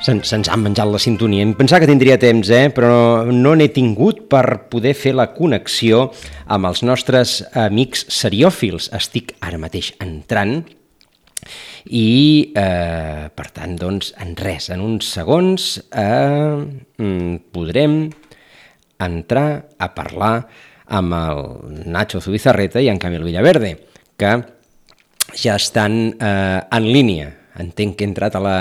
Se'ns se ha menjat la sintonia. Em pensava que tindria temps, eh? però no n'he tingut per poder fer la connexió amb els nostres amics seriòfils. Estic ara mateix entrant i, eh, per tant, doncs, en res, en uns segons, eh, mm, podrem entrar a parlar amb el Nacho Zubizarreta i en Camil Villaverde, que ja estan eh, en línia. Entenc que he entrat a la,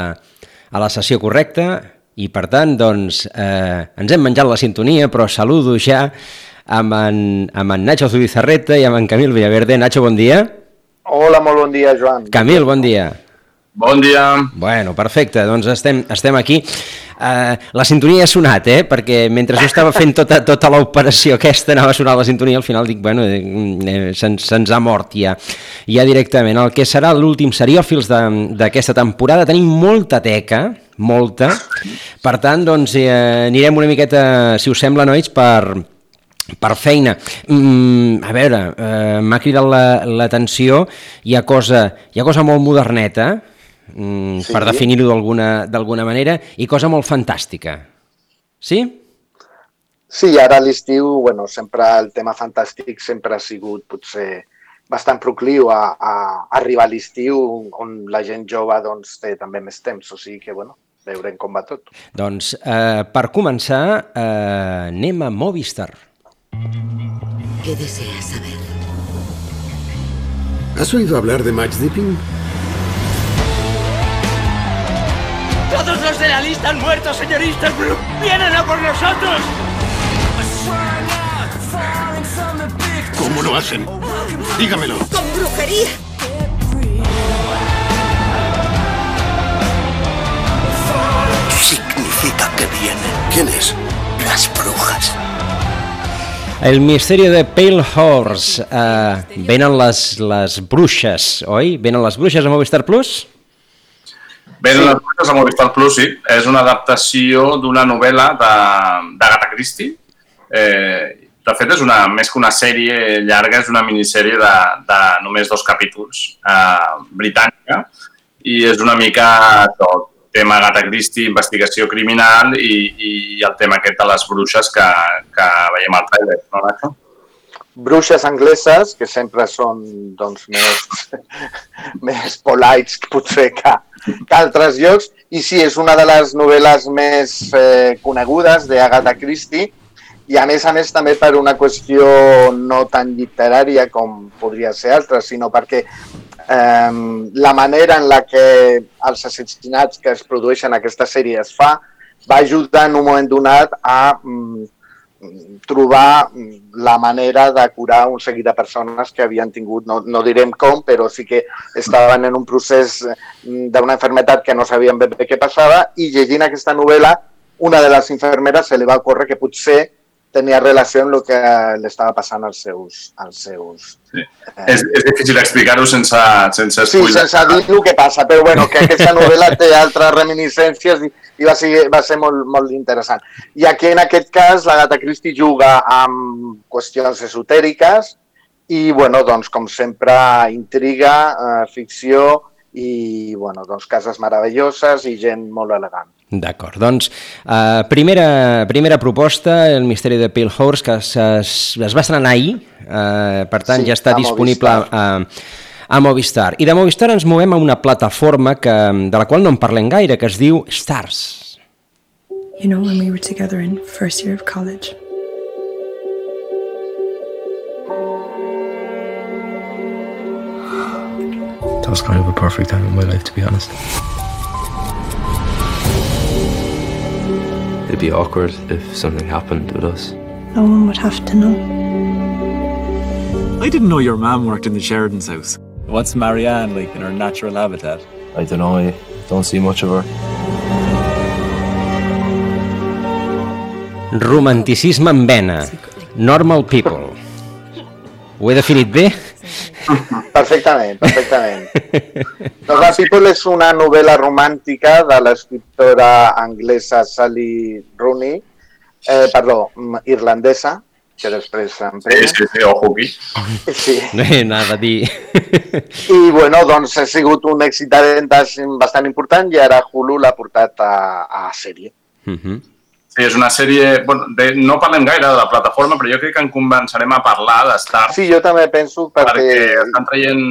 a la sessió correcta i per tant doncs, eh, ens hem menjat la sintonia però saludo ja amb en, amb en Nacho Zubizarreta i amb en Camil Villaverde. Nacho, bon dia. Hola, molt bon dia, Joan. Camil, bon dia. Bon dia. Bueno, perfecte, doncs estem, estem aquí. Uh, la sintonia ha sonat, eh? perquè mentre jo estava fent tota, tota l'operació aquesta anava a sonar la sintonia, al final dic, bueno, eh, eh se'ns se ha mort ja, ja directament. El que serà l'últim seriòfils d'aquesta temporada, tenim molta teca, molta, per tant, doncs eh, anirem una miqueta, si us sembla, nois, per, per feina. Mm, a veure, eh, m'ha cridat l'atenció, la, hi, ha cosa, hi ha cosa molt moderneta, mm, sí. per definir-ho d'alguna manera, i cosa molt fantàstica. Sí? Sí, ara a l'estiu, bueno, sempre el tema fantàstic sempre ha sigut potser bastant procliu a, a arribar a l'estiu on la gent jove doncs, té també més temps, o sigui que, bueno, veurem com va tot. Doncs, eh, per començar, eh, anem a Movistar. ¿Qué deseas saber? ¿Has oído hablar de match dipping? Todos los de la lista han muerto, señor Easterbrook. ¡Vienen a por nosotros! ¿Cómo lo hacen? Dígamelo. ¡Con brujería! Significa que vienen. ¿Quiénes? Las brujas. El misteri de Pale Horse. Uh, venen les, les bruixes, oi? Venen les bruixes a Movistar Plus? Bé, sí. les bruixes a Movistar Plus, sí. És una adaptació d'una novel·la d'Agatha Christie. Eh, de fet, és una, més que una sèrie llarga, és una minissèrie de, de només dos capítols eh, britànica i és una mica tot, tema Agatha Christie, investigació criminal i, i el tema aquest de les bruixes que, que veiem al trailer, no, Nacho? bruixes angleses, que sempre són doncs, més, més polites potser que, que altres llocs, i sí, és una de les novel·les més eh, conegudes d'Agatha Christie, i a més a més també per una qüestió no tan literària com podria ser altra, sinó perquè eh, la manera en la que els assassinats que es produeixen en aquesta sèrie es fa va ajudar en un moment donat a mm, trobar la manera de curar un seguit de persones que havien tingut, no, no direm com, però sí que estaven en un procés d'una enfermetat que no sabien bé què passava i llegint aquesta novel·la, una de les infermeres se li va ocórrer que potser tenia relació amb el que li estava passant als seus... Als seus sí. eh, és, és difícil explicar-ho sense, sense. Sí, sense dir el que passa, però bueno, que aquesta novel·la té altres reminiscències i, i va ser, va ser molt, molt interessant. I aquí, en aquest cas, la Gata Christie juga amb qüestions esotèriques i, bueno, doncs, com sempre, intriga, eh, ficció i, bueno, doncs, cases meravelloses i gent molt elegant. D'acord, doncs uh, primera, primera proposta, el misteri de Pale Horse, que es, es, es va estrenar ahir, uh, per tant sí, ja està disponible a, a Movistar. I de Movistar ens movem a una plataforma que, de la qual no en parlem gaire, que es diu Stars. You know when we were together in first year of college? That was kind of a perfect time in my life, to be honest. It'd be awkward if something happened with us. No one would have to know. I didn't know your mom worked in the Sheridan's house. What's Marianne like in her natural habitat? I don't know, I don't see much of her. Romanticisme en vena. Normal people. Ho he definit bé? Perfectament, perfectament. Normal People és una novel·la romàntica de l'escriptora anglesa Sally Rooney, eh, perdó, irlandesa, que després Sí, s'emprenya. sí, sí, ojo aquí. Sí. Eh, anava a dir... I, bueno, doncs ha sigut un èxit de vendes bastant important i ara Hulu l'ha portat a, a sèrie. Mhm. Sí, és una sèrie... Bueno, de, no parlem gaire de la plataforma, però jo crec que en començarem a parlar d'Star, Sí, jo també penso perquè perquè estan traient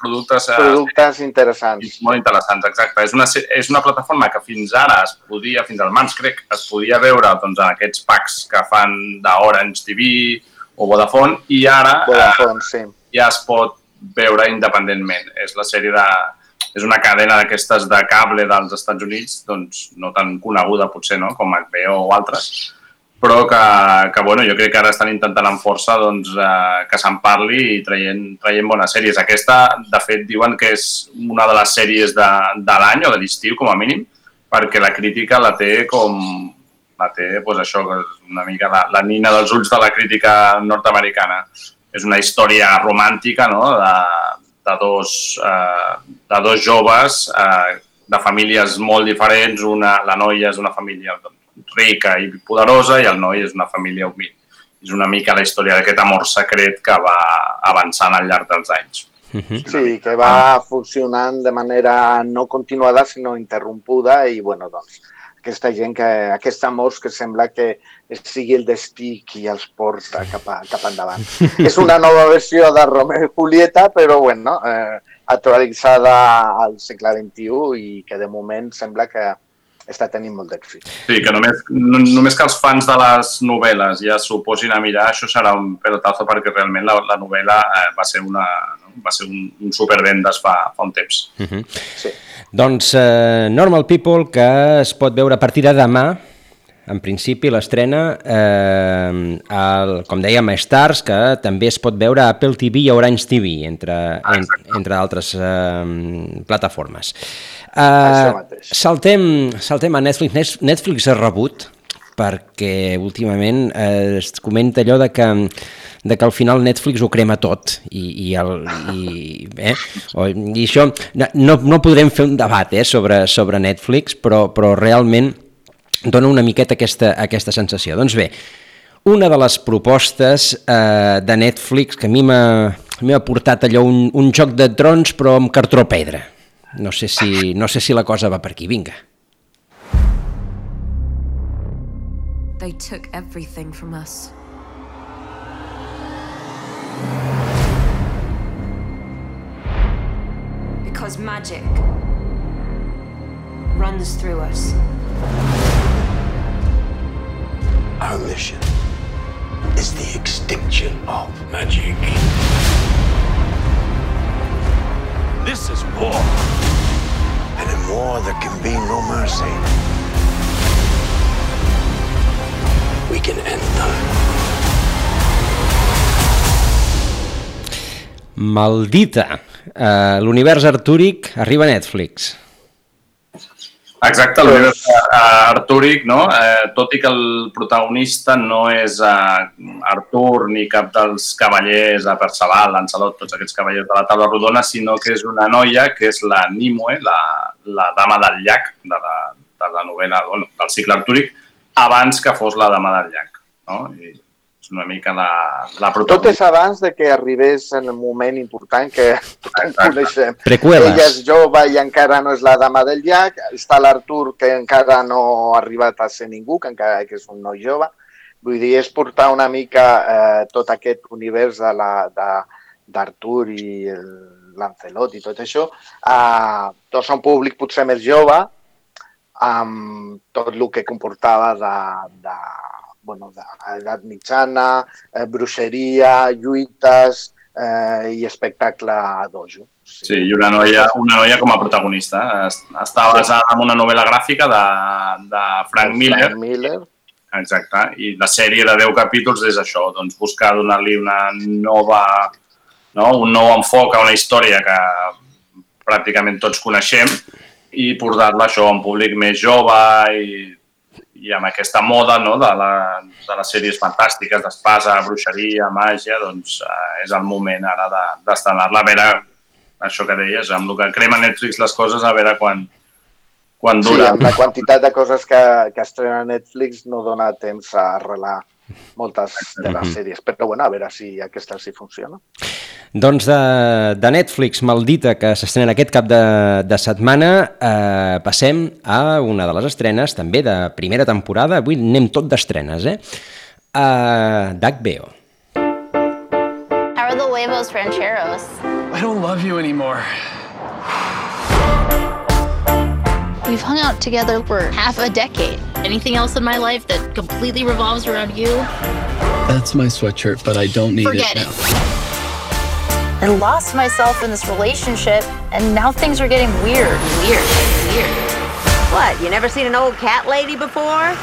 productes eh, productes interessants. molt interessants, exacte. És una, és una plataforma que fins ara es podia, fins al març crec, es podia veure doncs, en aquests packs que fan d'Orange TV o Vodafone i ara eh, Vodafone, sí. ja es pot veure independentment. És la sèrie de... És una cadena d'aquestes de cable dels Estats Units, doncs no tan coneguda potser, no?, com HBO o altres, però que, que bueno, jo crec que ara estan intentant amb força doncs, eh, que se'n parli i traient, traient bones sèries. Aquesta, de fet, diuen que és una de les sèries de, de l'any o de l'estiu, com a mínim, perquè la crítica la té com... La té, doncs això, una mica la, la nina dels ulls de la crítica nord-americana. És una història romàntica, no?, de, de, dos, eh, de dos joves eh, de famílies molt diferents. Una, la noia és una família rica i poderosa i el noi és una família humil. És una mica la història d'aquest amor secret que va avançant al llarg dels anys. Mhm. Sí, que va funcionant de manera no continuada, sinó interrompuda i, bueno, doncs, aquesta gent que, aquests amors que sembla que sigui el destí qui els porta cap, a, cap endavant. És una nova versió de Romeo i Julieta, però, bueno, eh, actualitzada al segle XXI i que de moment sembla que està tenint molt d'èxit. Sí, que només, no, només que els fans de les novel·les ja s'ho posin a mirar, això serà un pelotazo perquè realment la, la novel·la eh, va ser, una, va ser un, un supervendes fa, fa un temps. Mhm. Sí. Doncs eh, Normal People, que es pot veure a partir de demà, en principi l'estrena, eh, el, com dèiem, a Stars, que també es pot veure a Apple TV i a Orange TV, entre, en, entre altres eh, plataformes. Eh, saltem, saltem a Netflix. Netflix ha rebut perquè últimament eh, es comenta allò de que, de que al final Netflix ho crema tot i, i, el, i, eh? o, i això no, no podrem fer un debat eh, sobre, sobre Netflix però, però realment dona una miqueta aquesta, aquesta sensació. Doncs bé, una de les propostes eh, de Netflix que a mi m'ha portat allò un, un joc de trons però amb cartró pedra. No sé, si, no sé si la cosa va per aquí. Vinga. They took everything from us. Because magic runs through us. Our mission is the extinction of magic. This is war. And in war, there can be no mercy. We can end them. Maldita. Uh, L'univers artúric arriba a Netflix. Exacte, l'univers eh, artúric, no? Eh, tot i que el protagonista no és eh, Artur ni cap dels cavallers, a Perceval, Lancelot, tots aquests cavallers de la taula rodona, sinó que és una noia que és la Nimue, la, la dama del llac de la, de la novel·la, bueno, del cicle artúric, abans que fos la dama del llac. No? I una mica la, la Tot protagonista. és abans de que arribés en el moment important que tothom coneixem. Preqüeles. Ella és jove i encara no és la dama del llac. Està l'Artur, que encara no ha arribat a ser ningú, que encara que és un noi jove. Vull dir, és portar una mica eh, tot aquest univers de la, de, d'Artur i el- Lancelot i tot això a tots a un públic potser més jove amb tot el que comportava de, de, bueno, d'edat mitjana, eh, bruixeria, lluites eh, i espectacle a dojo. Sí, i una noia, una noia com a protagonista. Es- Està basada en una novel·la gràfica de, de Frank Miller, Frank Miller. exacte, i la sèrie de 10 capítols és això, doncs buscar donar-li una nova, no? un nou enfoc a una història que pràcticament tots coneixem i portar-la això a un públic més jove i, i amb aquesta moda no? de, la, de les sèries fantàstiques d'espasa, bruixeria, màgia, doncs eh, és el moment ara de- d'estrenar-la, a veure això que deies, amb el que crema Netflix les coses, a veure quan, quan Sí, dura. amb la quantitat de coses que, que estrena Netflix no dona temps a arrelar moltes de les sèries. Però bueno, a veure si aquesta sí funciona. Doncs de, de Netflix, maldita, que s'estrena aquest cap de, de setmana, eh, passem a una de les estrenes, també de primera temporada. Avui anem tot d'estrenes, eh? Uh, d'HBO. How are the huevos rancheros? I don't love you anymore. We've hung out together for half a decade. Anything else in my life that completely revolves around you? That's my sweatshirt, but I don't need Forget it now. I lost myself in this relationship, and now things are getting weird, weird, weird. What, you never seen an old cat lady before?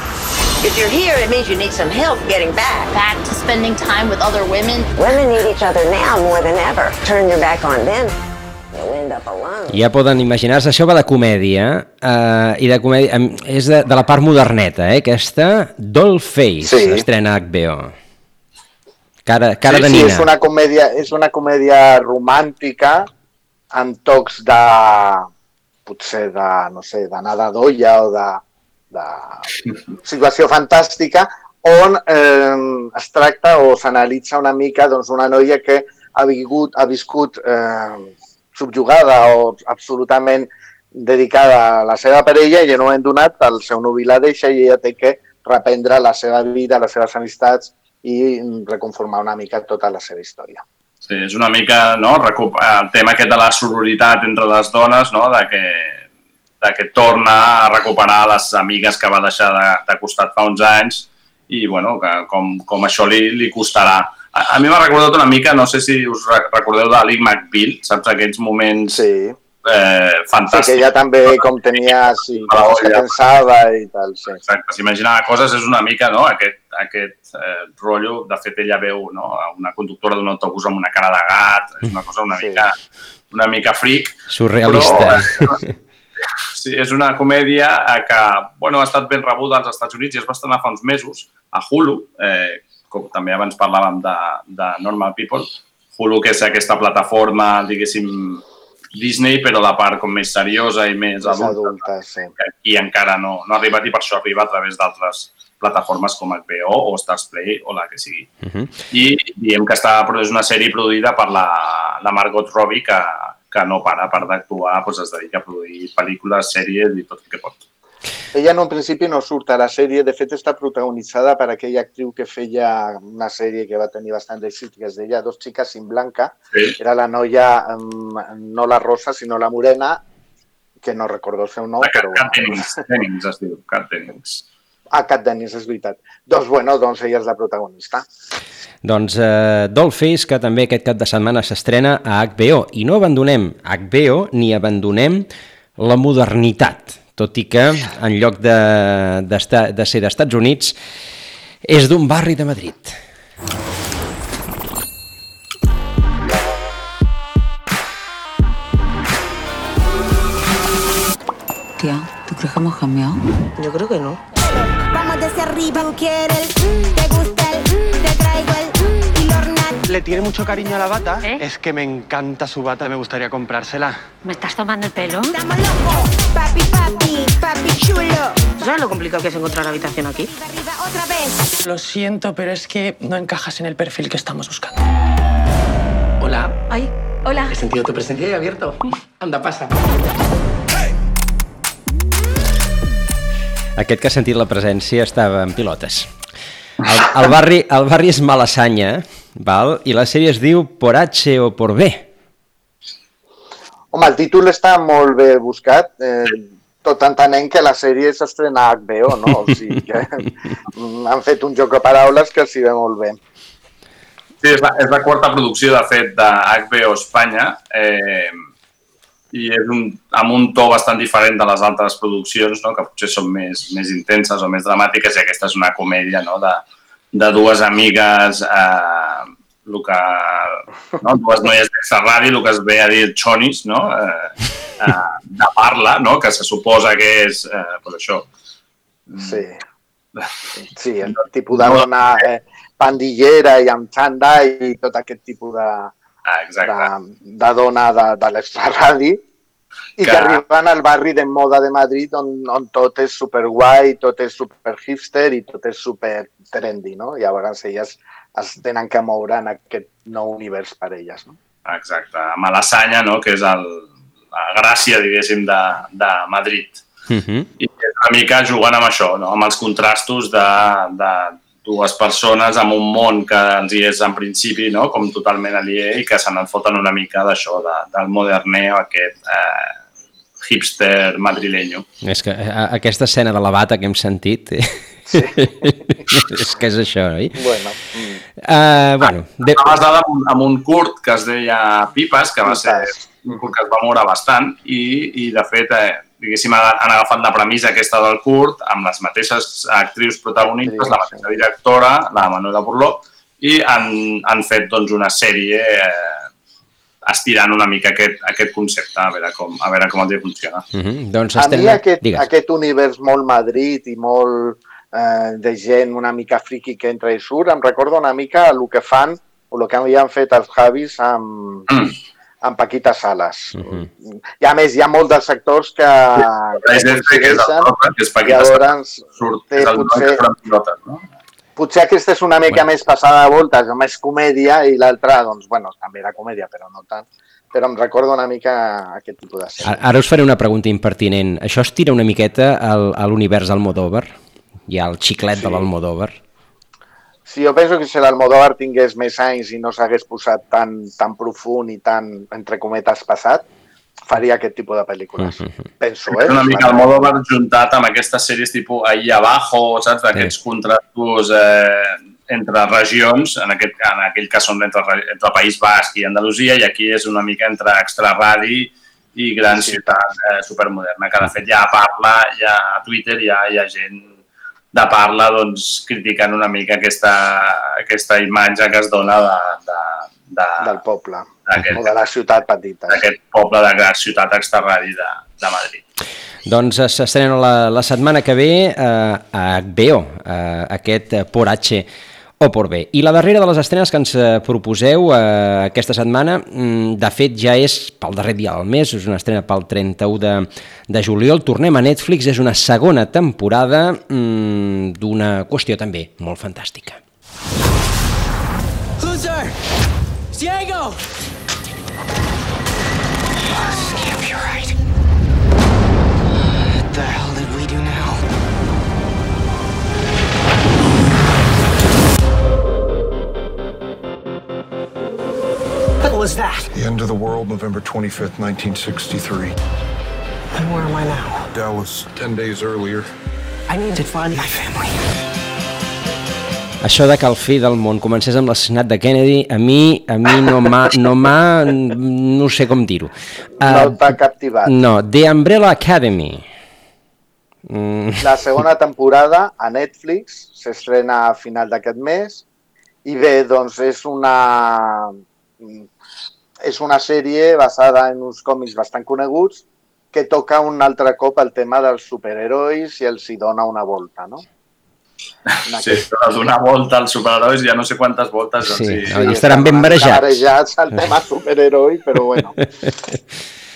If you're here, it means you need some help getting back. Back to spending time with other women. Women need each other now more than ever. Turn your back on them, Ja poden imaginar-se, això va de comèdia, eh, i de comèdia, és de, de la part moderneta, eh, aquesta, Dollface, Sí. estrena HBO. Cara, cara sí, de sí, nina. és una comèdia, és una comèdia romàntica amb tocs de, potser de, no sé, d'anar d'olla o de, de situació fantàstica, on eh, es tracta o s'analitza una mica doncs, una noia que ha, vingut, ha viscut eh, subjugada o absolutament dedicada a la seva parella i en un moment donat el seu nuvi la deixa i ella té que reprendre la seva vida, les seves amistats i reconformar una mica tota la seva història. Sí, és una mica no, el tema aquest de la sororitat entre les dones, no, de, que, de que torna a recuperar les amigues que va deixar de, de costat fa uns anys i bueno, que com, com això li, li costarà. A, a mi m'ha recordat una mica, no sé si us re- recordeu de Lick McBeal, saps aquells moments sí. eh, Sí, fantàstics. que ella també com tenia sí, coses que pensava i tal, sí. Exacte, s'imaginava coses, és una mica no, aquest, aquest eh, rotllo. De fet, ella veu no, una conductora d'un autobús amb una cara de gat, és una cosa una, Sí. mica, una mica fric. Surrealista. Però, sí, és una comèdia eh, que bueno, ha estat ben rebuda als Estats Units i es va estrenar fa uns mesos a Hulu, eh, com també abans parlàvem de, de Normal People. Hulu, que és aquesta plataforma, diguéssim, Disney, però la part com més seriosa i més Més adulta, adulta, sí. que aquí encara no, no ha arribat i per això arriba a través d'altres plataformes com HBO o Stars Play o la que sigui. Uh -huh. I diem que està, però és una sèrie produïda per la, la Margot Robbie que, que no para, a part d'actuar, doncs es dedica a produir pel·lícules, sèries i tot el que pot. Ella en un principi no surt a la sèrie, de fet està protagonitzada per aquella actriu que feia una sèrie que va tenir bastant èxit, que es deia Dos xiques sin blanca. Sí. Era la noia, no la rosa, sinó la morena, que no recordo el seu nom, La Cat, però... Cat Dennings, Dennings es diu, Cat Dennings. Ah, Cat Dennis, és veritat. Doncs, bueno, doncs ella és la protagonista. Doncs eh, Dollface, que també aquest cap de setmana s'estrena a HBO. I no abandonem HBO ni abandonem la modernitat, tot i que en lloc de, de, de ser d'Estats Units és d'un barri de Madrid. Tía, ¿tú crees que hemos cambiado? Yo creo que no. Vamos desde arriba, quiere el Le tiene mucho cariño a la bata. Es que me encanta su bata, me gustaría comprársela. ¿Me estás tomando el pelo? Estamos locos, papi, papi, papi chulo. ¿Sabes lo complicado que es encontrar habitación aquí? Arriba otra vez. Lo siento, pero es que no encajas en el perfil que estamos buscando. Hola. Ay, hola. He sentido tu presencia y abierto. Anda, pasa. Aquest que ha sentit la presència estava en pilotes. El, el, barri, el barri és Malassanya, val? i la sèrie es diu Por H o Por B. Home, el títol està molt bé buscat, eh, tot entenent que la sèrie s'estrena a HBO, no? O sigui que han fet un joc de paraules que s'hi ve molt bé. Sí, és la, és la quarta producció, de fet, de HBO Espanya eh, i és un, amb un to bastant diferent de les altres produccions, no? que potser són més, més intenses o més dramàtiques i aquesta és una comèdia no? de, de dues amigues, eh, el que, no? dues noies d'extra ràdio, el que es ve a dir xonis, no? eh, eh, de parla, no? que se suposa que és eh, pues això, Sí. Sí, el tipus de dona eh, pandillera i amb xanda i tot aquest tipus de, ah, exacte. de, de dona de, de l'extraradi I que, que arriben al barri de moda de Madrid on, on tot és super guai, tot és super hipster i tot és super trendy, no? I a vegades elles es tenen que moure en aquest nou univers per elles, no? Exacte, a Malassanya, no? que és el, la gràcia, diguéssim, de, de Madrid. Uh -huh. I és una mica jugant amb això, no? amb els contrastos de, de dues persones amb un món que els hi és en principi no? com totalment aliè i que se n'en foten una mica d'això, de, del moderneo aquest eh, hipster madrileño. És que a, aquesta escena de la bata que hem sentit... Sí. és que és això, oi? Bueno. Uh, bueno de... Estaves dada amb, amb un curt que es deia Pipes, que va ser un curt que es va moure bastant i, i de fet, eh, diguéssim, han agafat la premissa aquesta del curt amb les mateixes actrius protagonistes, sí, la mateixa directora, la Manuela Burló, i han, han fet doncs, una sèrie eh, estirant una mica aquest, aquest concepte, a veure com, a veure com el dia funciona. Uh -huh. doncs a estem... mi aquest, aquest univers molt Madrid i molt eh, de gent una mica friqui que entra i surt, em recorda una mica el que fan o el que havien fet els Javis amb, mm. Amb Paquita Salas. Uh -huh. I a més, hi ha molts dels sectors que... Sí, que, que, que, és el, que és Paquita llavors, surt, és el potser, que pilotes, no? potser aquesta és una mica bueno. més passada de voltes, més comèdia, i l'altra, doncs, bueno, també era comèdia, però no tant però em recorda una mica aquest tipus de sèrie. Ara us faré una pregunta impertinent. Això es tira una miqueta al, a l'univers Almodóvar? Hi ha el xiclet sí. de l'Almodóvar. Sí, jo penso que si l'Almodóvar tingués més anys i no s'hagués posat tan, tan profund i tan, entre cometes, passat, faria aquest tipus de pel·lícules. Mm -hmm. Penso, eh? Una mica Almodóvar juntat amb aquestes sèries tipus Ahí Abajo, saps? D'aquests sí. contrastos eh, entre regions, en, aquest, en aquell cas són entre, entre País Basc i Andalusia, i aquí és una mica entre extraradi i gran sí. ciutat eh, supermoderna, que de fet ja parla, ja a Twitter ja hi ha gent de parla doncs, criticant una mica aquesta, aquesta imatge que es dona de, de, de, del poble, o de la ciutat petita. D'aquest poble de la ciutat extraradi de, de Madrid. Doncs s'estrena la, la setmana que ve eh, a HBO, eh, aquest Porache o por bé. I la darrera de les estrenes que ens eh, proposeu eh, aquesta setmana, mm, de fet ja és pel darrer dia del mes, és una estrena pel 31 de, de juliol, tornem a Netflix, és una segona temporada mm, d'una qüestió també molt fantàstica. There? Diego! Skip, you're right. What the hell was that? The end of the world, November 25th, 1963. And where am I now? Dallas, 10 days earlier. I need to find my family. Això de que el fi del món comencés amb l'assassinat de Kennedy, a mi a mi no m'ha... No, m'ha, no sé com dir-ho. Uh, no t'ha captivat. No, The Umbrella Academy. Mm. La segona temporada a Netflix s'estrena a final d'aquest mes i bé, doncs és una és una sèrie basada en uns còmics bastant coneguts que toca un altre cop el tema dels superherois i els hi dona una volta, no? Sí, però donar volta als superherois, ja no sé quantes voltes. Sí, sí, sí estaran ben barejats. Barejats al tema superheroi, però bueno.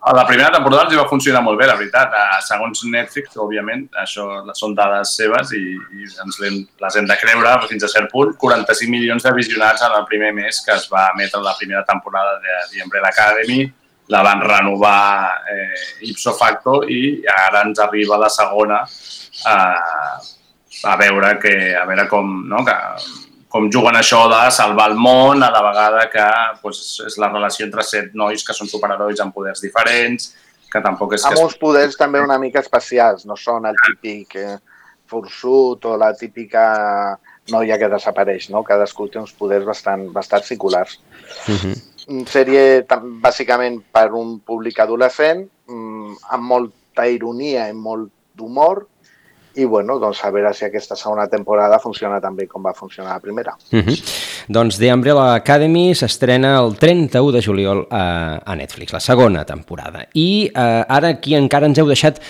A la primera temporada els va funcionar molt bé, la veritat. Segons Netflix, òbviament, això són dades seves i, i ens les hem de creure fins a cert punt. 45 milions de visionats en el primer mes que es va emetre la primera temporada de The Umbrella Academy. La van renovar eh, ipso facto i ara ens arriba la segona eh, a veure que a veure com, no, que com juguen això de salvar el món, a la vegada que pues, és la relació entre set nois que són superherois amb poders diferents, que tampoc és... Amb uns poders també una mica especials, no són el típic eh, forçut o la típica noia que desapareix, no? Cadascú té uns poders bastant, bastant singulars. Uh -huh. Sèrie bàsicament per un públic adolescent, mm, amb molta ironia i molt d'humor, i bueno, doncs a veure si aquesta segona temporada funciona tan bé com va funcionar la primera. Uh -huh. Doncs The Umbrella Academy s'estrena el 31 de juliol a, a Netflix, la segona temporada. I eh, ara aquí encara ens heu deixat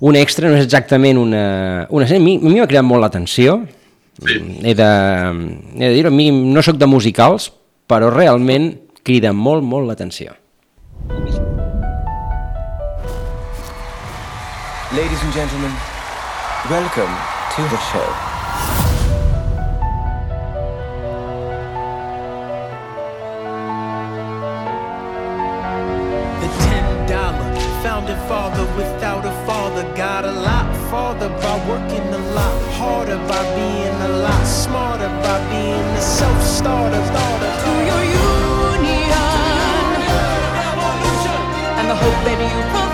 un extra, no és exactament una... una a mi, a mi m'ha cridat molt l'atenció, sí. he de, he de dir a mi no sóc de musicals, però realment crida molt, molt l'atenció. Ladies and gentlemen, welcome to the show. The ten dollar founding father without a father. Got a lot farther by working a lot. Harder by being a lot. Smarter by being a self-starter. Starter to your union. And the hope that you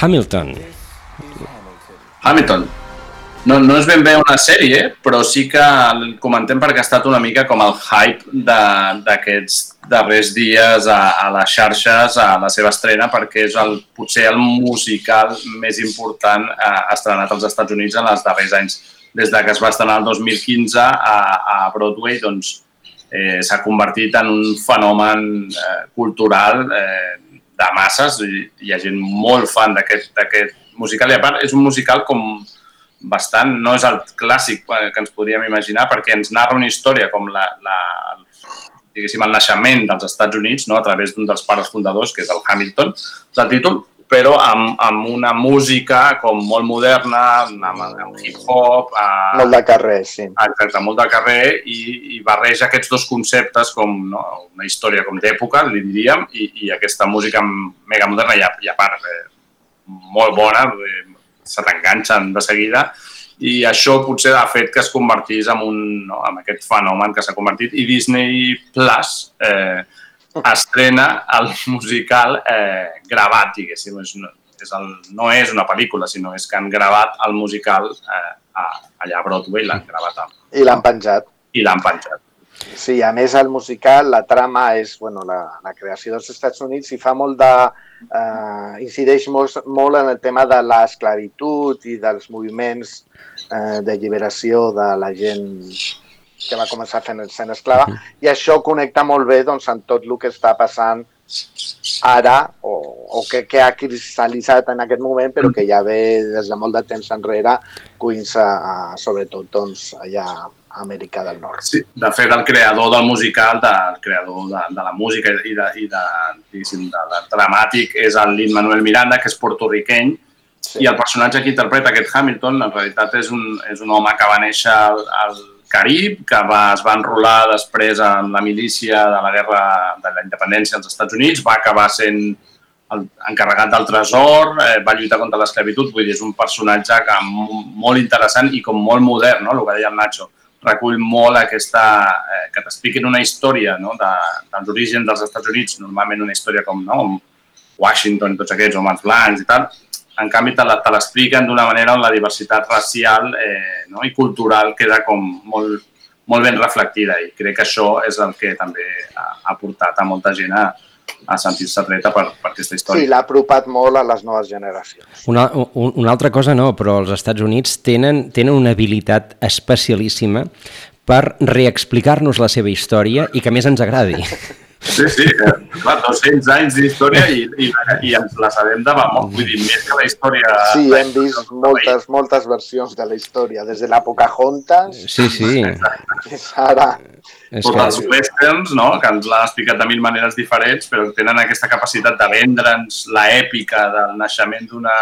Hamilton. Hamilton. No, no és ben bé una sèrie, però sí que el comentem perquè ha estat una mica com el hype d'aquests darrers dies a, a les xarxes, a la seva estrena, perquè és el, potser el musical més important eh, estrenat als Estats Units en els darrers anys. Des de que es va estrenar el 2015 a, a Broadway, doncs, eh, s'ha convertit en un fenomen eh, cultural eh, de masses. Hi, ha gent molt fan d'aquest musical i a part és un musical com bastant, no és el clàssic eh, que ens podríem imaginar perquè ens narra una història com la, la, diguéssim, el naixement dels Estats Units no? a través d'un dels pares fundadors, que és el Hamilton, del títol, però amb, amb una música com molt moderna, amb, amb hip-hop... eh, Molt de carrer, sí. Exacte, molt de carrer i, i barreja aquests dos conceptes com no, una història com d'època, li diríem, i, i aquesta música mega moderna i a, i a part eh, molt bona, eh, se t'enganxen de seguida, i això potser ha fet que es convertís en, un, no, en aquest fenomen que s'ha convertit i Disney Plus eh, estrena el musical eh, gravat, diguéssim. És, una- és el, no és una pel·lícula, sinó és que han gravat el musical eh, a, allà a Broadway, l'han gravat amb, I l'han penjat. i l'han penjat. Sí, a més el musical, la trama és bueno, la, la creació dels Estats Units i fa molt de... Eh, incideix molt, molt en el tema de l'esclavitud i dels moviments eh, d'alliberació de la gent que va començar fent sent esclava i això connecta molt bé doncs, amb tot el que està passant ara o, o que, que ha cristal·litzat en aquest moment però que ja ve des de molt de temps enrere cuins a, a, sobretot doncs, allà a Amèrica del Nord. Sí, de fet, el creador del musical, de, el creador de, de la música i de, i de, de, de dramàtic és el Lin-Manuel Miranda, que és portorriqueny, sí. i el personatge que interpreta aquest Hamilton en realitat és un, és un home que va néixer al, al Carib, que va, es va enrolar després en la milícia de la guerra de la independència als Estats Units, va acabar sent el encarregat del tresor, eh, va lluitar contra l'esclavitud, vull dir, és un personatge que, molt interessant i com molt modern, no? el que deia el Nacho recull molt aquesta, eh, que t'expliquin una història no? de, dels orígens dels Estats Units, normalment una història com no? Washington tots aquests homes blancs i tal, en canvi te l'expliquen d'una manera on la diversitat racial eh, no? i cultural queda com molt, molt ben reflectida i crec que això és el que també ha, ha portat a molta gent a, a sentir-se atreta per, per aquesta Sí, història. l'ha apropat molt a les noves generacions. Una, un, una altra cosa no, però els Estats Units tenen, tenen una habilitat especialíssima per reexplicar-nos la seva història i que a més ens agradi. Sí, sí, eh, clar, 200 anys d'història i, i, i ens la sabem de memòria, vull dir, més que la història... Sí, hem vist moltes, moltes versions de la història, des de la Pocahontas Sí, sí. fins ara. És Tots que... els westerns, no?, que ens l'han explicat de mil maneres diferents, però tenen aquesta capacitat de vendre'ns la èpica del naixement d'una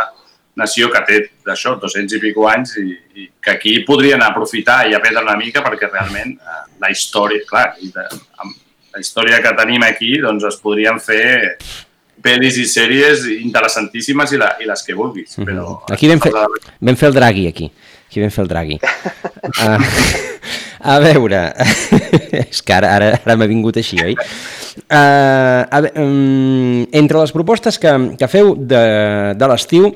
nació que té d'això, 200 i pico anys, i, i que aquí podrien aprofitar i aprendre una mica perquè realment eh, la història, clar, i de, amb la història que tenim aquí, doncs es podrien fer pel·lis i sèries interessantíssimes i, la, i les que vulguis, però... Aquí vam fer, vam fer el Draghi, aquí. Aquí vam fer el Draghi. Uh, a veure, és que ara, ara, ara m'ha vingut així, oi? Uh, a um, entre les propostes que, que feu de, de l'estiu,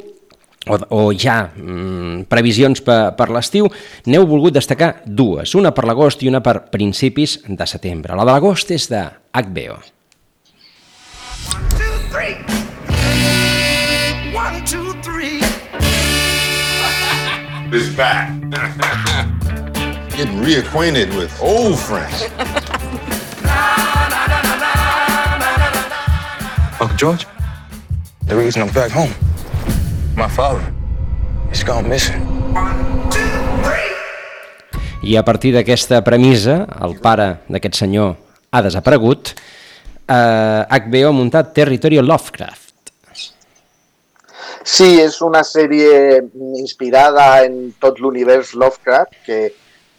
o, o ja mm, previsions per, per l'estiu, n'heu volgut destacar dues, una per l'agost i una per principis de setembre. La de l'agost és de HBO. One, two, three. Is back. Getting reacquainted with old friends. Uncle George, the reason I'm back home, my father, he's gone missing. I a partir d'aquesta premissa, el pare d'aquest senyor ha desaparegut, eh, HBO ha muntat Territorio Lovecraft. Sí, és una sèrie inspirada en tot l'univers Lovecraft, que,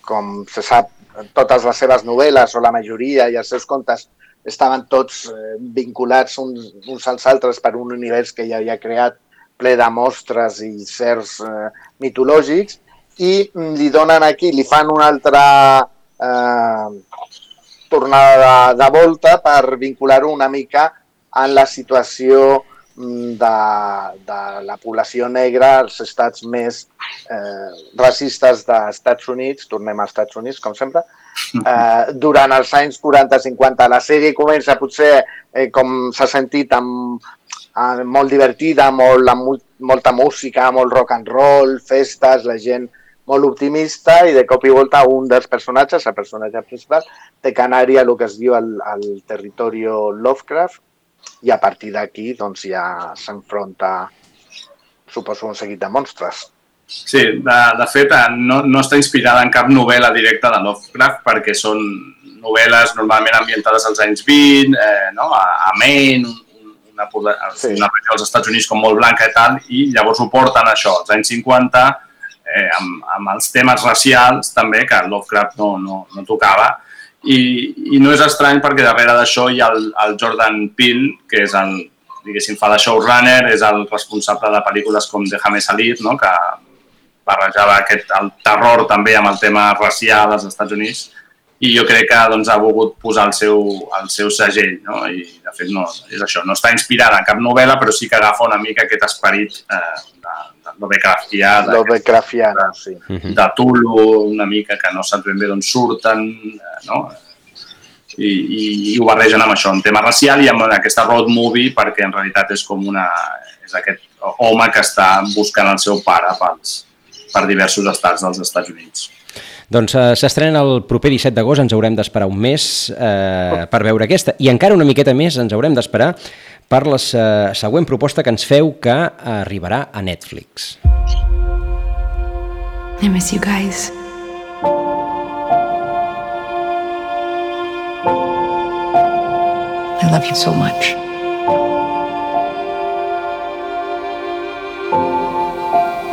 com se sap, totes les seves novel·les, o la majoria, i els seus contes, estaven tots eh, vinculats uns, uns als altres per un univers que ja havia creat ple de mostres i certs eh, mitològics, i li donen aquí, li fan una altra eh, tornada de, de volta per vincular-ho una mica en la situació mm, de, de la població negra als estats més eh, racistes dels Estats Units, tornem als Estats Units, com sempre, eh, durant els anys 40-50. La sèrie comença potser, eh, com s'ha sentit, amb, amb, molt divertida, molt, amb molta música, molt rock and roll, festes, la gent molt optimista i de cop i volta un dels personatges, el personatge principal, té Canària, el que es diu el, el territori Lovecraft, i a partir d'aquí doncs, ja s'enfronta, suposo, un seguit de monstres. Sí, de, de fet, no, no està inspirada en cap novel·la directa de Lovecraft perquè són novel·les normalment ambientades als anys 20, eh, no? a, a Maine, una, sí. una regió dels Estats Units com molt blanca i tal, i llavors ho porten això, als anys 50, eh, amb, amb els temes racials també, que Lovecraft no, no, no tocava, i, i no és estrany perquè darrere d'això hi ha el, el Jordan Peele, que és el, diguéssim, fa de showrunner, és el responsable de pel·lícules com Déjame salir, no? que barrejava aquest, el terror també amb el tema racial als Estats Units, i jo crec que doncs, ha volgut posar el seu, el seu segell, no? i de fet no, és això, no està inspirada en cap novel·la, però sí que agafa una mica aquest esperit eh, de, de Lovecraftià, de, Lovecraftiana, sí. de Tulu, una mica que no saps ben bé d'on surten, eh, no? I, i, i ho barregen amb això, en tema racial i amb aquesta road movie, perquè en realitat és com una... és aquest home que està buscant el seu pare pels, per diversos estats dels Estats Units. Doncs eh, s'estrena el proper 17 d'agost, ens haurem d'esperar un mes eh, per veure aquesta. I encara una miqueta més ens haurem d'esperar per la eh, següent proposta que ens feu que arribarà a Netflix. I miss you guys. I love you so much.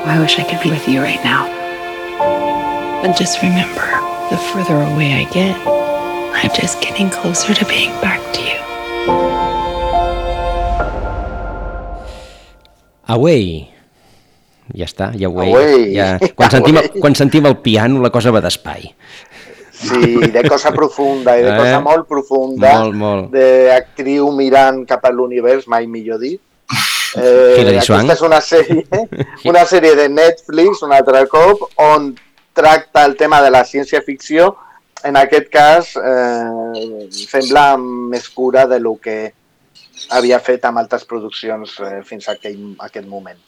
I wish I could be with you right now. And just remember, the further away I get, I'm just getting closer to being back to you. Away. Ja està, ja away. Away. Ja. Quan, sentim, Away. quan sentim el piano la cosa va d'espai. Sí, de cosa profunda, i de Eh? cosa molt profunda, Molt, molt. d'actriu mirant cap a l'univers, mai millor dit. Eh, Hilary aquesta és una sèrie, una sèrie de Netflix, un altre cop, on tracta el tema de la ciència-ficció, en aquest cas eh, sembla més cura de lo que havia fet amb altres produccions eh, fins a aquell, aquest moment.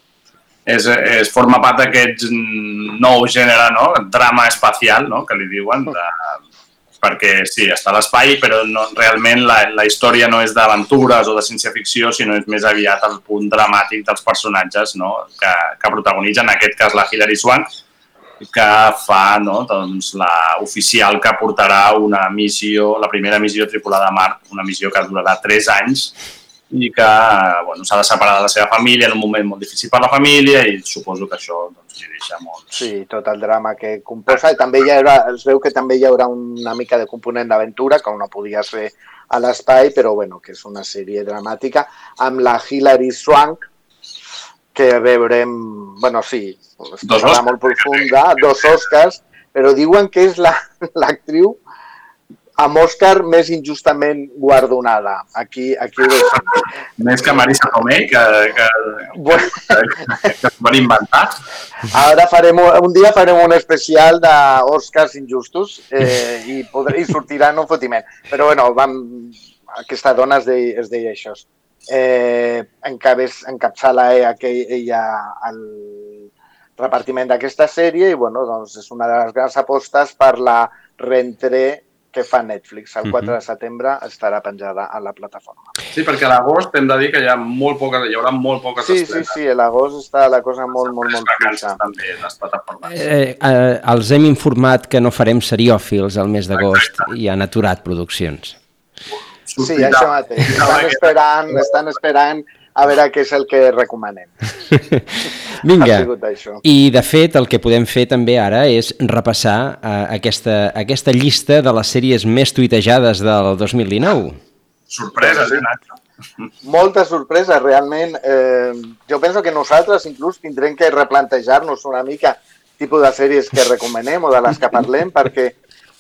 és, és, forma part d'aquest nou gènere, no? drama espacial, no? que li diuen, de, perquè sí, està a l'espai, però no, realment la, la història no és d'aventures o de ciència-ficció, sinó és més aviat el punt dramàtic dels personatges no? que, que protagonitzen, en aquest cas la Hilary Swank, que fa no, doncs, la oficial que portarà una missió, la primera missió tripulada a Mart, una missió que durarà 3 anys i que bueno, s'ha de separar de la seva família en un moment molt difícil per la família i suposo que això doncs, li deixa molt... Sí, tot el drama que composa. I també hi haurà, es veu que també hi haurà una mica de component d'aventura, com no podia ser a l'espai, però bueno, que és una sèrie dramàtica, amb la Hilary Swank, que veurem, bueno, sí, Dos Oscars. molt profunda, dos Oscars, però diuen que és la- l'actriu amb Òscar més injustament guardonada. Aquí, aquí ho deixem. Més que Marisa Tomei, que, que, Bueno, que, que van inventar. Ara farem, un dia farem un especial d'Oscars injustos eh, i, podré, i sortirà en un fotiment. Però bueno, vam, aquesta dona es deia, es deia això. Eh, encabes, encapçala ella, que ella el repartiment d'aquesta sèrie i bueno, doncs és una de les grans apostes per la rentrée que fa Netflix. El 4 Mhm. de setembre estarà penjada a la plataforma. Sí, perquè a l'agost hem de dir que hi ha molt poques, hi haurà molt poques Sí, sí, estrenes. sí, a l'agost està la cosa molt, molt, molt fluixa. També les plataformes. Eh, eh, els hem informat que no farem seriòfils al mes d'agost i han aturat produccions. Sí, això mateix. Estan esperant, estan esperant a veure què és el que recomanem. Vinga, i de fet el que podem fer també ara és repassar eh, aquesta, aquesta llista de les sèries més tuitejades del 2019. Sorpreses, eh, Nacho? Molta sorpresa, realment. Eh, jo penso que nosaltres inclús tindrem que replantejar-nos una mica tipus de sèries que recomanem o de les que parlem, perquè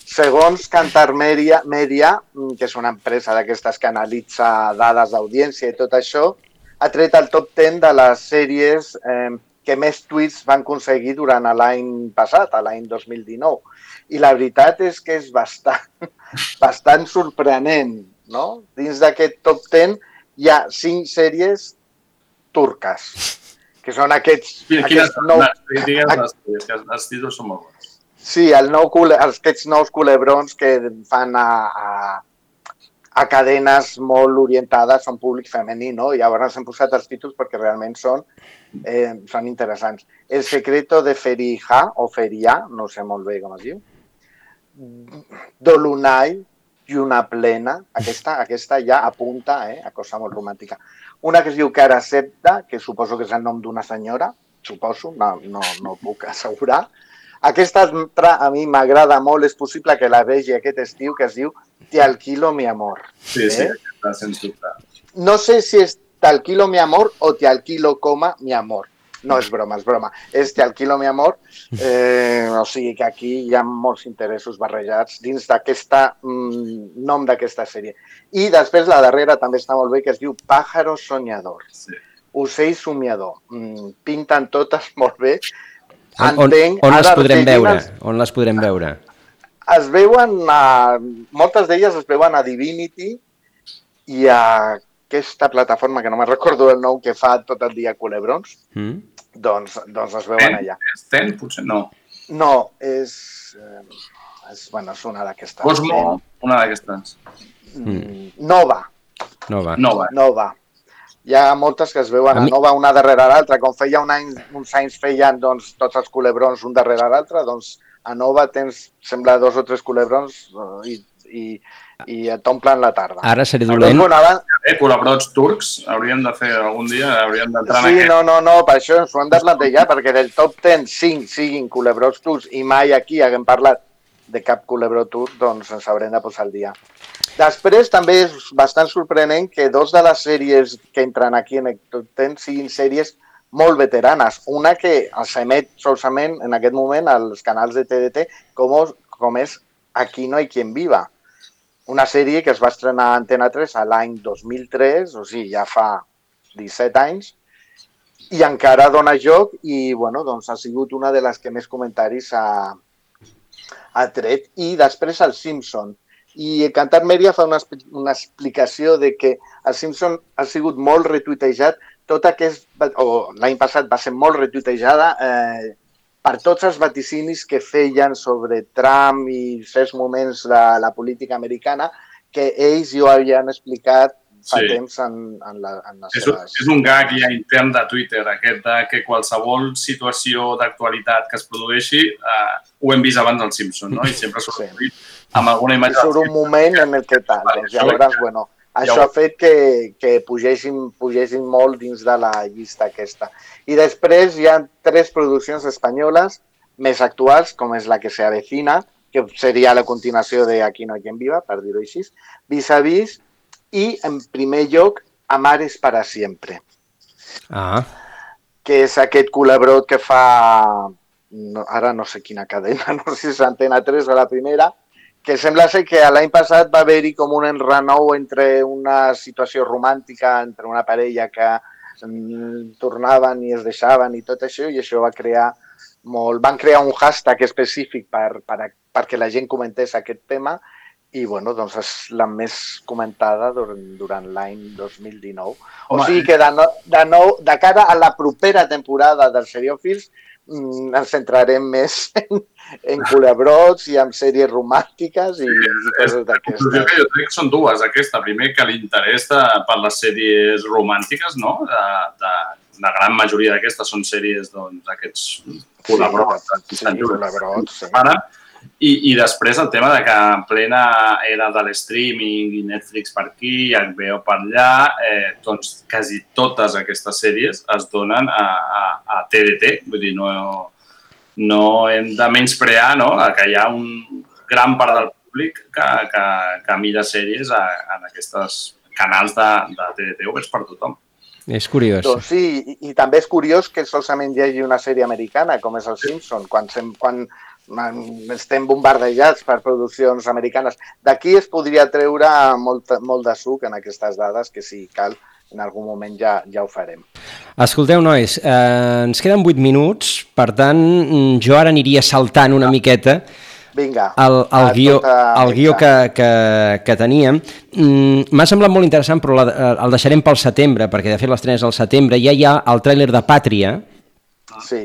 segons Cantar Media, Media mm, que és una empresa d'aquestes que analitza dades d'audiència i tot això, ha tret el top 10 de les sèries eh, que més tuits van aconseguir durant l'any passat, l'any 2019. I la veritat és que és bastant, bastant sorprenent, no? Dins d'aquest top 10 hi ha cinc sèries turques, que són aquests... Quines, quines, aquests nou, digues les els- els títols són molt bons. Sí, el nou, cule- aquests nous culebrons que fan a, a, a cadenes molt orientades a un públic femení, no? I llavors hem posat els títols perquè realment són, eh, són interessants. El secreto de Ferija, o Feria, no sé molt bé com es diu. Dolunai, Lluna plena, aquesta, aquesta ja apunta eh, a cosa molt romàntica. Una que es diu Cara Septa, que suposo que és el nom d'una senyora, suposo, no, no, no puc assegurar. Aquesta altra a mi m'agrada molt, és possible que la vegi aquest estiu, que es diu Te alquilo mi amor. Sí, sí, Eh? aquesta, sens dubte. No sé si és Te alquilo mi amor o Te alquilo coma mi amor. No és broma, és broma. És Te alquilo mi amor. Eh, o sigui que aquí hi ha molts interessos barrejats dins d'aquesta mm, nom d'aquesta sèrie. I després la darrera també està molt bé, que es diu Pájaro soñador. Sí. Ocell somiador. Mm, pinten totes molt bé. On, on, Entenc, on les podrem veure? On les podrem veure? es veuen, a, moltes d'elles es veuen a Divinity i a aquesta plataforma que no me'n recordo el nom que fa tot el dia culebrons, Mm? doncs, doncs es veuen allà. És Ten? Potser no. No, és, eh, és, bueno, és una d'aquestes. Cosmo, una d'aquestes. Mm. Nova. Nova. Nova. Nova. Hi ha moltes que es veuen A a, mi- Nova una darrere l'altra. Com feia un any, uns anys feien doncs, tots els culebrons un darrere l'altre, doncs a Nova tens, sembla, dos o tres culebrons eh, i, i, i et omplen la tarda. Ara seré Doncs, dolent. bueno, abans, Eh, col·laborats turcs, hauríem de fer algun dia, hauríem d'entrar en Sí, aquest. no, no, no, per això ens ho hem de plantejar, perquè del top 10, 5 siguin culebrots turcs i mai aquí haguem parlat de cap culebró turc, doncs ens haurem de posar al dia. Després també és bastant sorprenent que dos de les sèries que entren aquí en el top 10 siguin sèries molt veteranes. Una que s'emet solament en aquest moment als canals de TDT com, com és Aquí no hay quien viva. Una sèrie que es va estrenar a Antena 3 a l'any 2003, o sigui, ja fa 17 anys, i encara dona joc i bueno, doncs ha sigut una de les que més comentaris ha, ha tret. I després el Simpson. I Cantar Media fa una, una explicació de que el Simpson ha sigut molt retuitejat, tot aquest, o l'any passat va ser molt retuitejada eh, per tots els vaticinis que feien sobre Trump i certs moments de la política americana que ells jo havien explicat fa Sí. temps en, en, la, en les És, seves... és un gag ja intern de Twitter, aquest de que qualsevol situació d'actualitat que es produeixi eh, ho hem vist abans del Simpson, no? I sempre surt sí. Amb alguna I imatge. surt un moment en el que tal. Doncs llavors, bueno, això ha fet que, que pugéssim, pugéssim molt dins de la llista aquesta. I després hi ha tres produccions espanyoles més actuals, com és la que se avecina, que seria la continuació de Aquí no hay quien viva, per dir-ho així, Vis a Vis, i en primer lloc Amares para siempre, Ah, que és aquest culebrot que fa, no, ara no sé quina cadena, no sé si és Antena 3 o la primera, que sembla ser que l'any passat va haver-hi com un enrenou entre una situació romàntica entre una parella que tornaven i es deixaven i tot això, i això va crear molt... Van crear un hashtag específic per, per, perquè la gent comentés aquest tema i, bueno, doncs és la més comentada durant, durant l'any 2019. Home, o sigui que de, no, de, nou, de cara a la propera temporada dels Seriòfils mm, ens centrarem més en, en culebrots i en sèries romàntiques i, i coses d'aquestes. jo crec que són dues. Aquesta, primer, que l'interès per les sèries romàntiques, no? De, de, la gran majoria d'aquestes són sèries, doncs, aquests col·laborats. Sí, col·laborats, sí. Ara, i, I després el tema de que en plena era de l'streaming i Netflix per aquí, HBO per allà, eh, doncs quasi totes aquestes sèries es donen a, a, a TDT. Vull dir, no, no hem de menysprear no? que hi ha un gran part del públic que, que, que mira sèries a, en aquests canals de, de TDT oberts per tothom. És curiós. Doncs sí, i, i també és curiós que solament hi hagi una sèrie americana, com és el Simpson, quan, sem, quan estem bombardejats per produccions americanes. D'aquí es podria treure molt, molt de suc en aquestes dades, que si cal, en algun moment ja, ja ho farem. Escolteu, nois, eh, ens queden 8 minuts, per tant, mm, jo ara aniria saltant una miqueta Vinga. el, el, guió, tota el guió que, que, que teníem. Mm, M'ha semblat molt interessant, però la, eh, el deixarem pel setembre, perquè de fet l'estrena és al setembre. Ja hi ha el tràiler de Pàtria. Sí.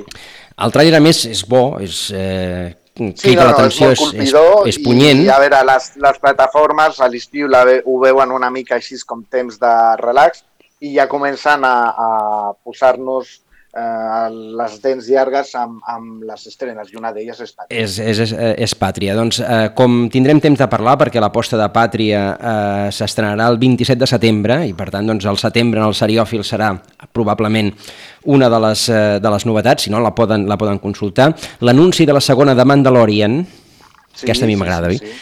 El tràiler, a més, és bo, és... Eh, Sí, no, no, és és, és, és punyent. i, a veure, les, les plataformes a l'estiu ve- ho veuen una mica així com temps de relax i ja comencen a, a posar-nos eh, les dents llargues amb, amb les estrenes i una d'elles és Pàtria. És, és, és, és Pàtria. Doncs eh, com tindrem temps de parlar, perquè l'aposta de Pàtria eh, s'estrenarà el 27 de setembre, i per tant doncs, el setembre en el seriòfil serà probablement una de les, eh, de les novetats, si no la poden, la poden consultar. L'anunci de la segona de Mandalorian, sí, aquesta a mi sí, m'agrada, sí, oi?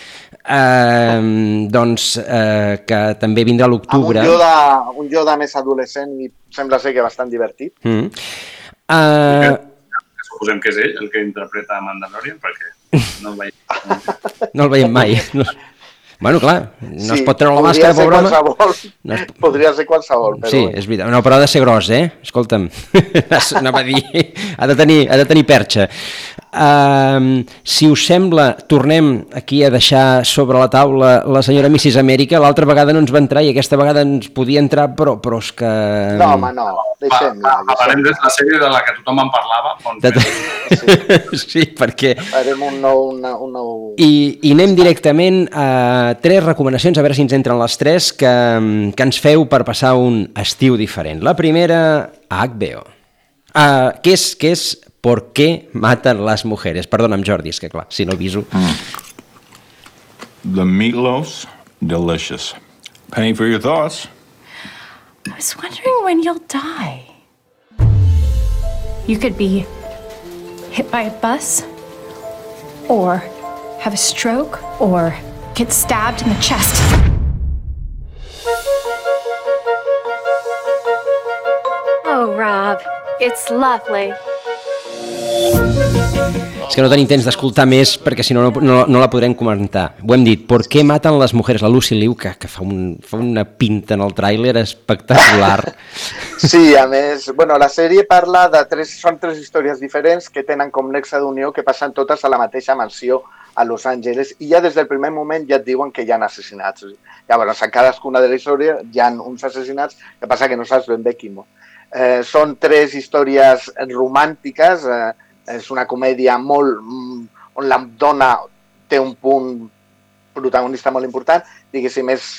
Eh, doncs eh, que també vindrà a Amb un l'octubre. Yoda, un Yoda més adolescent i sembla ser que bastant divertit. Mm. Uh, Suposem que és ell el que interpreta Mandalorian, perquè no el veiem. no el veiem mai. No. Bueno, clar, no es pot treure la màscara, pobre home. No es... Podria ser qualsevol, però... Sí, és veritat. No, però ha de ser gros, eh? Escolta'm. Anava a dir... Ha de tenir, ha de tenir perxa. Uh, si us sembla, tornem aquí a deixar sobre la taula la senyora Mrs. Amèrica. L'altra vegada no ens va entrar i aquesta vegada ens podia entrar, però, però és que... No, home, no. Deixem-la. Parlarem de la sèrie de la que tothom en parlava. Doncs, De... sí, perquè... Farem un nou... Una, un nou... I, I anem directament a tres recomanacions, a veure si ens entren les tres, que, que ens feu per passar un estiu diferent. La primera, a HBO. Uh, què és, què és ¿Por qué matan las mujeres? Perdona'm, Jordi, és que clar, si no aviso... The meatloaf's delicious. Penny for your thoughts. I was wondering when you'll die. You could be hit by a bus, or have a stroke, or get stabbed in the chest. Oh, Rob, it's lovely. És que no tenim temps d'escoltar més perquè si no, no, no la podrem comentar. Ho hem dit, ¿por qué matan les mujeres? La Lucy Liu, que, que fa, un, fa una pinta en el tràiler espectacular. Sí, a més, bueno, la sèrie parla de tres, són tres històries diferents que tenen com nexe d'unió que passen totes a la mateixa mansió a Los Angeles i ja des del primer moment ja et diuen que hi ha assassinats. Llavors, a cadascuna de les històries hi ha uns assassinats, que passa que no saps ben bé quin. Eh, són tres històries romàntiques, eh, és una comèdia molt... on la dona té un punt protagonista molt important, diguéssim, és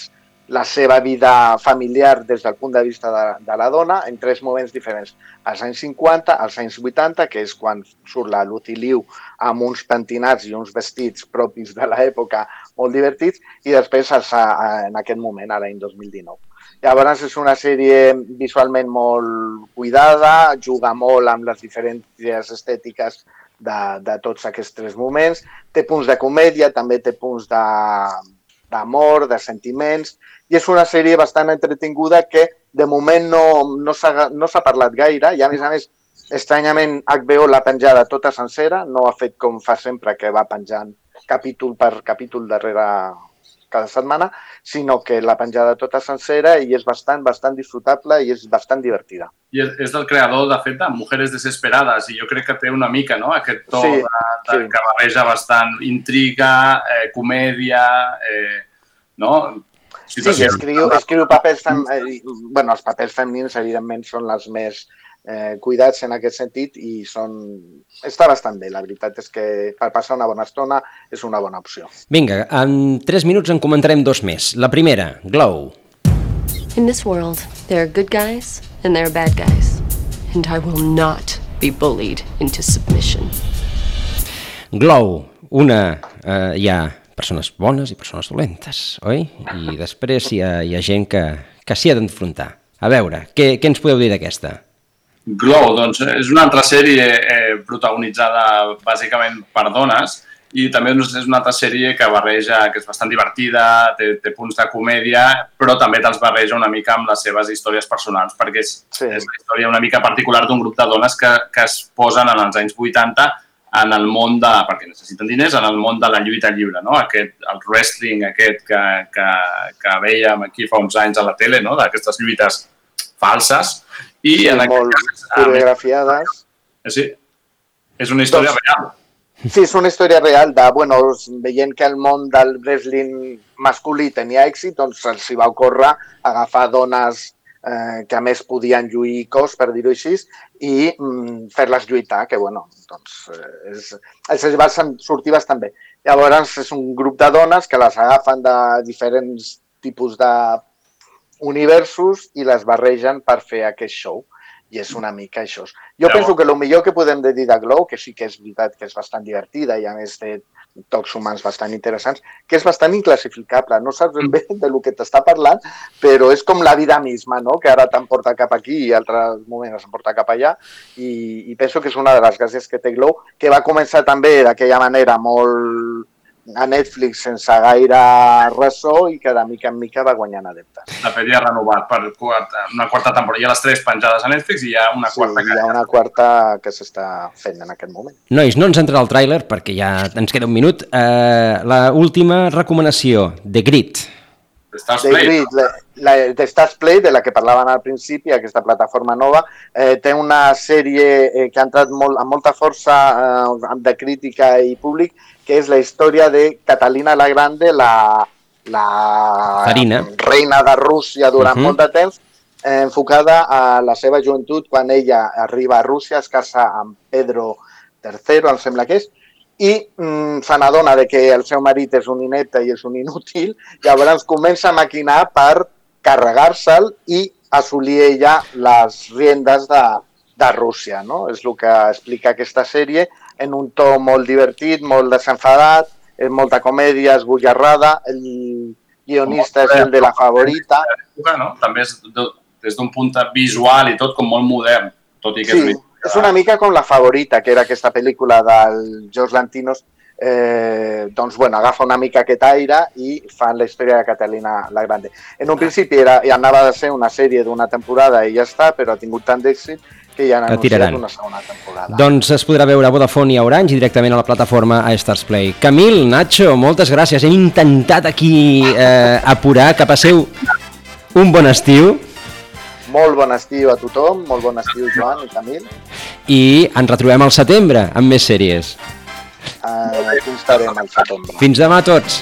la seva vida familiar des del punt de vista de, de la dona en tres moments diferents. Als anys 50, als anys 80, que és quan surt la Lucy Liu amb uns pentinats i uns vestits propis de l'època molt divertits, i després a, en aquest moment, a l'any 2019. Llavors és una sèrie visualment molt cuidada, juga molt amb les diferents estètiques de, de tots aquests tres moments, té punts de comèdia, també té punts d'amor, de, de sentiments, i és una sèrie bastant entretinguda que de moment no, no s'ha no parlat gaire, i a més a més, estranyament HBO l'ha penjada tota sencera, no ha fet com fa sempre que va penjant capítol per capítol darrere cada setmana, sinó que la penjada tota sencera i és bastant, bastant disfrutable i és bastant divertida. I és, del creador, de fet, de Mujeres Desesperades, i jo crec que té una mica no? aquest to Sí, de, de, sí. que barreja bastant intriga, eh, comèdia, eh, no? Sí, escriu, escriu papers fem... eh, bueno, els papers femenins, evidentment, són les més eh, cuidats en aquest sentit i són... està bastant bé. La veritat és que per passar una bona estona és una bona opció. Vinga, en 3 minuts en comentarem dos més. La primera, Glow. In this world, there are good guys and there are bad guys. And I will not be bullied into submission. Glow, una... Eh, hi ha persones bones i persones dolentes, oi? I després hi ha, hi ha gent que, que s'hi ha d'enfrontar. A veure, què, què ens podeu dir d'aquesta? Glow, doncs, és una altra sèrie eh, protagonitzada bàsicament per dones i també doncs, és una altra sèrie que barreja, que és bastant divertida, té, té punts de comèdia, però també te'ls barreja una mica amb les seves històries personals, perquè és, sí. és una història una mica particular d'un grup de dones que, que es posen en els anys 80 en el món de, perquè necessiten diners, en el món de la lluita lliure, no? Aquest, el wrestling aquest que, que, que veiem aquí fa uns anys a la tele, no? d'aquestes lluites falses. I sí, en molt cas, coreografiades. Sí, és una història Doncs- real. Sí, és una història real de, bueno, veient que el món del wrestling masculí tenia èxit, doncs els hi va ocórrer agafar dones eh, que a més podien lluir cos, per dir-ho així, i mm, fer-les lluitar, que bueno, doncs eh, és, els va sortir bastant bé. Llavors és un grup de dones que les agafen de diferents tipus de universos i les barregen per fer aquest show. I és una mica això. Jo Ja, penso que el millor que podem dir de Glow, que sí que és veritat que és bastant divertida i a més té tocs humans bastant interessants, que és bastant inclassificable. No saps ben bé de lo que t'està parlant, però és com la vida misma, no? que ara t'emporta cap aquí i altres moments s'emporta cap allà. I, I penso que és una de les gràcies que té Glow, que va començar també d'aquella manera molt a Netflix sense gaire ressò i que de mica en mica va guanyant adeptes. De fet, ja ha renovat per quarta, una quarta temporada. Hi ha les tres penjades a Netflix i hi ha una Sí, quarta hi ha una quarta que s'està fent en aquest moment. Nois, no ens entrarà el tràiler perquè ja ens queda un minut. Eh, la última recomanació, The Grit. Stars The Grid, la, la, de Stars Play, de la que parlaven al principi, aquesta plataforma nova, eh, té una sèrie eh, que ha entrat molt, amb molta força eh, de crítica i públic, que és la història de Catalina la Grande, la, la Zarina. reina de Rússia durant Mhm. uh -huh. molt de temps, eh, enfocada a la seva joventut quan ella arriba a Rússia, es casa amb Pedro III, em sembla que és, i mm, se n'adona de que el seu marit és un inepte i és un inútil, llavors comença a maquinar per carregar-se'l i assolir ella les riendes de, de Rússia. No? És el que explica aquesta sèrie en un to molt divertit, molt desenfadat, és molta comèdia, esbojarrada, el guionista és el de la favorita. època, no? També és de, des d'un punt de visual i tot com molt modern, tot i que Sí, és és una mica com La favorita, que era aquesta pel·lícula del George Lantinos, eh, doncs, bueno, agafa una mica aquest aire i fan la història de Catalina la Grande. En un principi era, ja anava a ser una sèrie d'una temporada i ja està, però ha tingut tant d'èxit que ja han anunciat una segona temporada. Doncs es podrà veure a Vodafone i a Orange i directament a la plataforma a Stars Play. Camil, Nacho, moltes gràcies. Hem intentat aquí eh, apurar que passeu un bon estiu Molt bon estiu a tothom, molt bon estiu Joan i Camil. i ens retrobem al setembre amb més sèries. Eh, aquí estarem al setembre. Fins demà a tots.